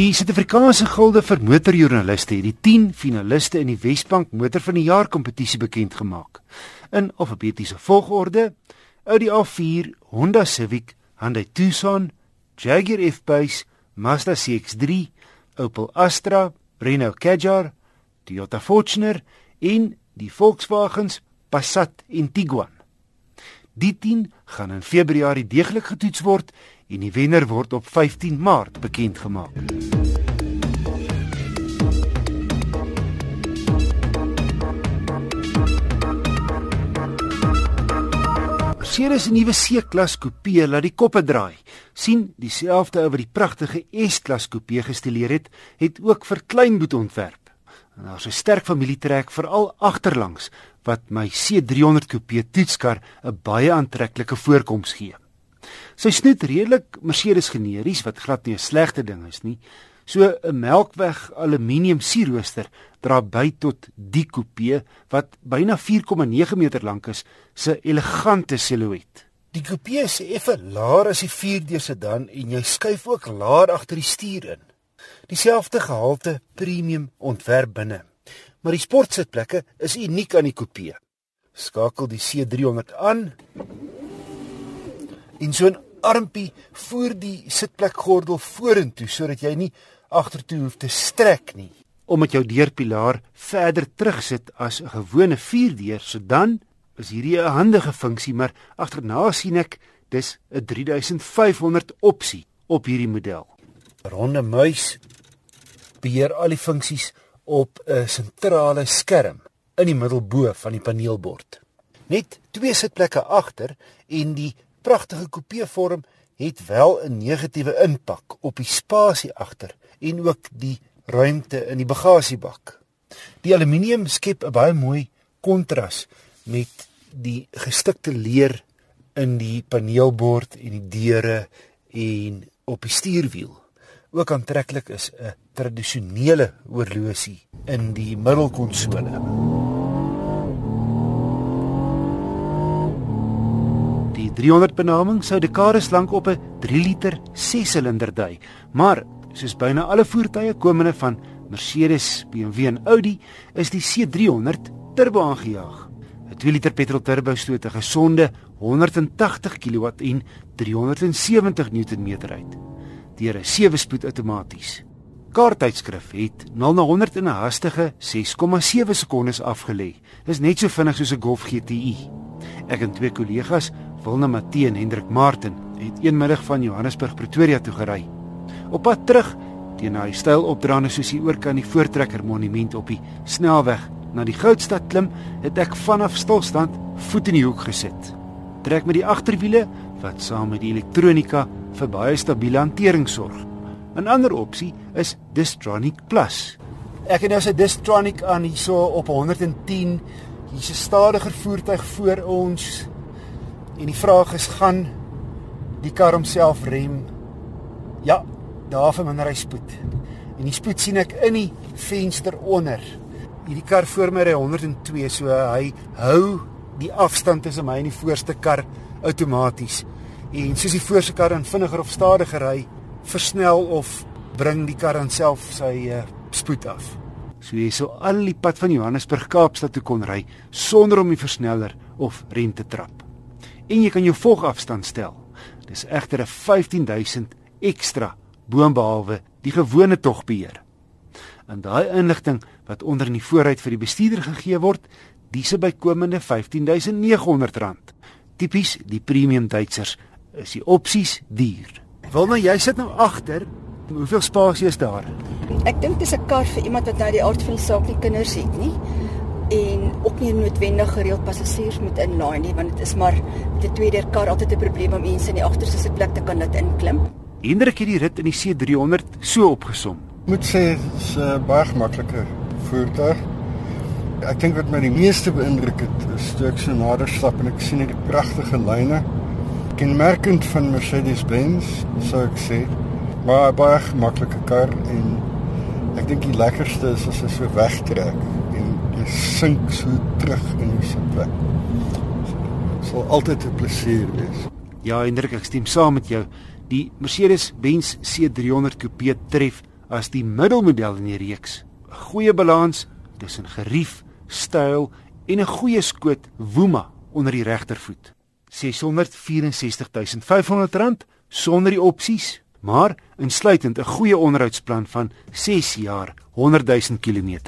Die Suid-Afrikaanse Gilde vir Motorjoernaliste het die 10 finaliste in die Wesbank Motor van die Jaar kompetisie bekend gemaak. In alfabetiese volgorde: Audi A4, Honda Civic, Hyundai Tucson, Jaguar F-Pace, Mazda CX-3, Opel Astra, Renault Kadjar, Toyota Fortuner en die Volkswagens Passat en Tiguan. Die 10 gaan in Februarie deeglik getoets word en die wenner word op 15 Maart bekend gemaak. Mercedes se nuwe C-klas coupe laat die koppe draai. sien dieselfde ou wat die pragtige S-klas coupe gestileer het, het ook vir kleinboet ontwerp. En daar's 'n sterk familietrek veral agterlangs wat my C300 coupe toetskar 'n baie aantreklike voorkoms gee. Sy snoet redelik Mercedes generies wat glad nie 'n slegte ding is nie. So 'n melkweg aluminium sierrooster dra by tot die coupe wat byna 4,9 meter lank is, se elegante silhouet. Die coupe is effe laer as die 4D sedan en jy skuif ook laer agter die stuur in. Dieselfde gehalte premium ontwerp binne. Maar die sportsitplekke is uniek aan die coupe. Skakel die C300 aan en so 'n armpie voor die sitplekgordel vorentoe sodat jy nie agtertoe hoef te strek nie. Omdat jou deurpilaar verder terugsit as 'n gewone vierdeur sedan, is hierdie 'n handige funksie, maar agterna sien ek dis 'n 3500 opsie op hierdie model. Ronde muis beheer al die funksies op 'n sentrale skerm in die middelbo van die paneelbord. Net twee sitplekke agter en die pragtige coupevorm het wel 'n negatiewe impak op die spasie agter en ook die ruimte in die bagasiebak. Die aluminium skep 'n baie mooi kontras met die gestikte leer in die paneelbord en die deure en op die stuurwiel. Ook aantreklik is 'n tradisionele horlosie in die middelkonsole. Die 300 benaming sou dekades lank op 'n 3 liter 6-silinder dui, maar soos byna alle voertuie komende van Mercedes, BMW en Audi, is die C300 turbo aangejaag. 'n 2 liter petrol turbo stoot 'n gesonde 180 kW en 370 Nm uit deur 'n 7-spoed outomaties. Kaarttydskrif het 0 na 100 in 'n hastige 6,7 sekondes afgelê. Dis net so vinnig soos 'n Golf GTI. Ek en twee kollegas Wilna Matthee en Hendrik Martin het een middag van Johannesburg Pretoria toe gery. Op pad terug teen hy styl opdraande soos hier oor kan die voortrekker monument op die snelweg na die Goudstad klim, het ek vanaf stilstand voet in die hoek gesit. Trek met die agterwiele wat saam met die elektronika vir baie stabiele hantering sorg. 'n Ander opsie is Distronic Plus. Ek het nou sy Distronic aan hierso op 110. Hier's 'n stadiger voertuig voor ons En die vraag is gaan die kar homself rem? Ja, daar verminder hy spoed. En die spoed sien ek in die venster onder. Hierdie kar voor my ry 102, so hy hou die afstand tussen my en die voorste kar outomaties. En soos die voorste kar dan vinniger of stadiger ry, versnel of bring die kar dan self sy uh, spoed af. So jy sou al die pad van Johannesburg Kaapstad toe kon ry sonder om die versneller of rem te trap en jy kan jou volgafstand stel. Dis egter 'n 15000 ekstra boonbehalwe die gewone togbeheer. En daai inligting wat onder in die vooruit vir die bestuurder gegee word, dis 'n bykomende R15900. Tipies die premium Duitsers is die opsies duur. Wil nou jy sit nou agter, hoeveel spasie is daar? Ek dink dis 'n kar vir iemand wat nou die aard van die saak nie kinders het nie en ook nie noodwendig gereeld passasiers moet inlaai nie want dit is maar met 'n tweede kar altyd 'n probleem om mense in die agterste sitplek te kan laat inklim. Hendrik het die rit in die C300 so opgesom. Moet sê dis 'n uh, baie gemaklike voertuig. Ek dink wat my die meeste beïndruk het, is toe ek so nader stap en ek sien hierdie pragtige lyne. Kenmerkend van Mercedes-Benz, sou ek sê. Maar baie gemaklike kar en ek dink die lekkerste is as hy so wegtrek sink so terug in die sitplek. Sal altyd 'n plesier wees. Ja, Hendrik, ek stem saam met jou. Die Mercedes-Benz C300 Coupe tref as die middelmodel in die reeks. 'n Goeie balans tussen gerief, styl en 'n goeie skoot woema onder die regtervoet. 664500 rand sonder die opsies, maar insluitend 'n goeie onderhoudsplan van 6 jaar, 100 000 km.